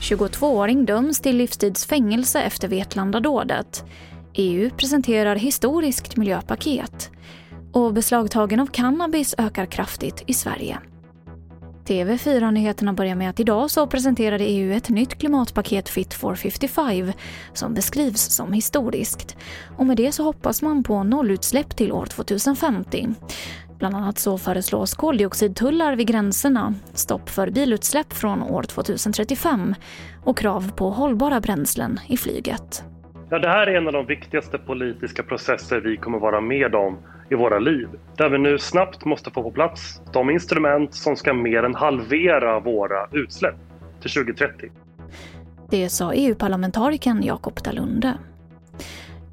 –22-åring döms till livstidsfängelse efter Vetlandadådet. EU presenterar historiskt miljöpaket. Och beslagtagen av cannabis ökar kraftigt i Sverige. TV4-nyheterna börjar med att idag så presenterade EU ett nytt klimatpaket Fit for 55 som beskrivs som historiskt. Och med det så hoppas man på nollutsläpp till år 2050. Bland annat så föreslås koldioxidtullar vid gränserna, stopp för bilutsläpp från år 2035 och krav på hållbara bränslen i flyget. Ja, det här är en av de viktigaste politiska processer vi kommer vara med om i våra liv. Där vi nu snabbt måste få på plats de instrument som ska mer än halvera våra utsläpp till 2030. Det sa EU-parlamentarikern Jakob Dalunde.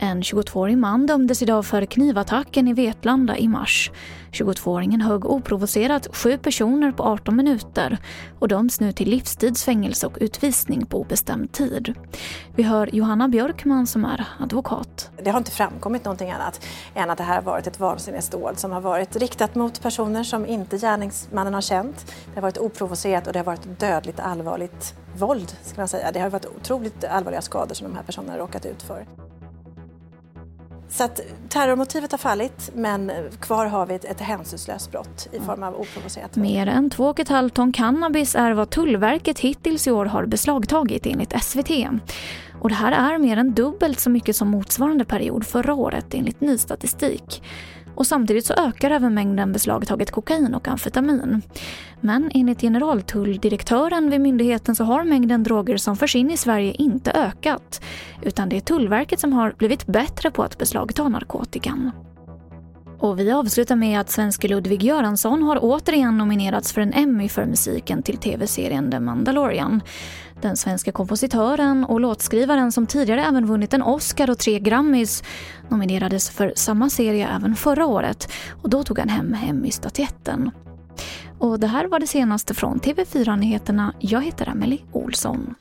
En 22-årig man dömdes idag för knivattacken i Vetlanda i mars. 22-åringen högg oprovocerat sju personer på 18 minuter och döms nu till livstidsfängelse och utvisning på obestämd tid. Vi hör Johanna Björkman som är advokat. Det har inte framkommit någonting annat än att det här har varit ett vansinnesdåd som har varit riktat mot personer som inte gärningsmannen har känt. Det har varit oprovocerat och det har varit dödligt allvarligt våld. Ska man säga. Det har varit otroligt allvarliga skador som de här personerna har råkat ut för. Så att terrormotivet har fallit men kvar har vi ett, ett hänsynslöst brott i form av oprovocerat. Mer än 2,5 ton cannabis är vad Tullverket hittills i år har beslagtagit enligt SVT. Och det här är mer än dubbelt så mycket som motsvarande period förra året enligt ny statistik. Och samtidigt så ökar även mängden beslagtaget kokain och amfetamin. Men enligt generaltulldirektören vid myndigheten så har mängden droger som förs in i Sverige inte ökat. Utan det är Tullverket som har blivit bättre på att beslagta narkotikan. Och vi avslutar med att svenske Ludvig Göransson har återigen nominerats för en Emmy för musiken till tv-serien The Mandalorian. Den svenska kompositören och låtskrivaren som tidigare även vunnit en Oscar och tre Grammys nominerades för samma serie även förra året och då tog han hem Emmy-statyetten. Och det här var det senaste från TV4 Nyheterna. Jag heter Emily Olsson.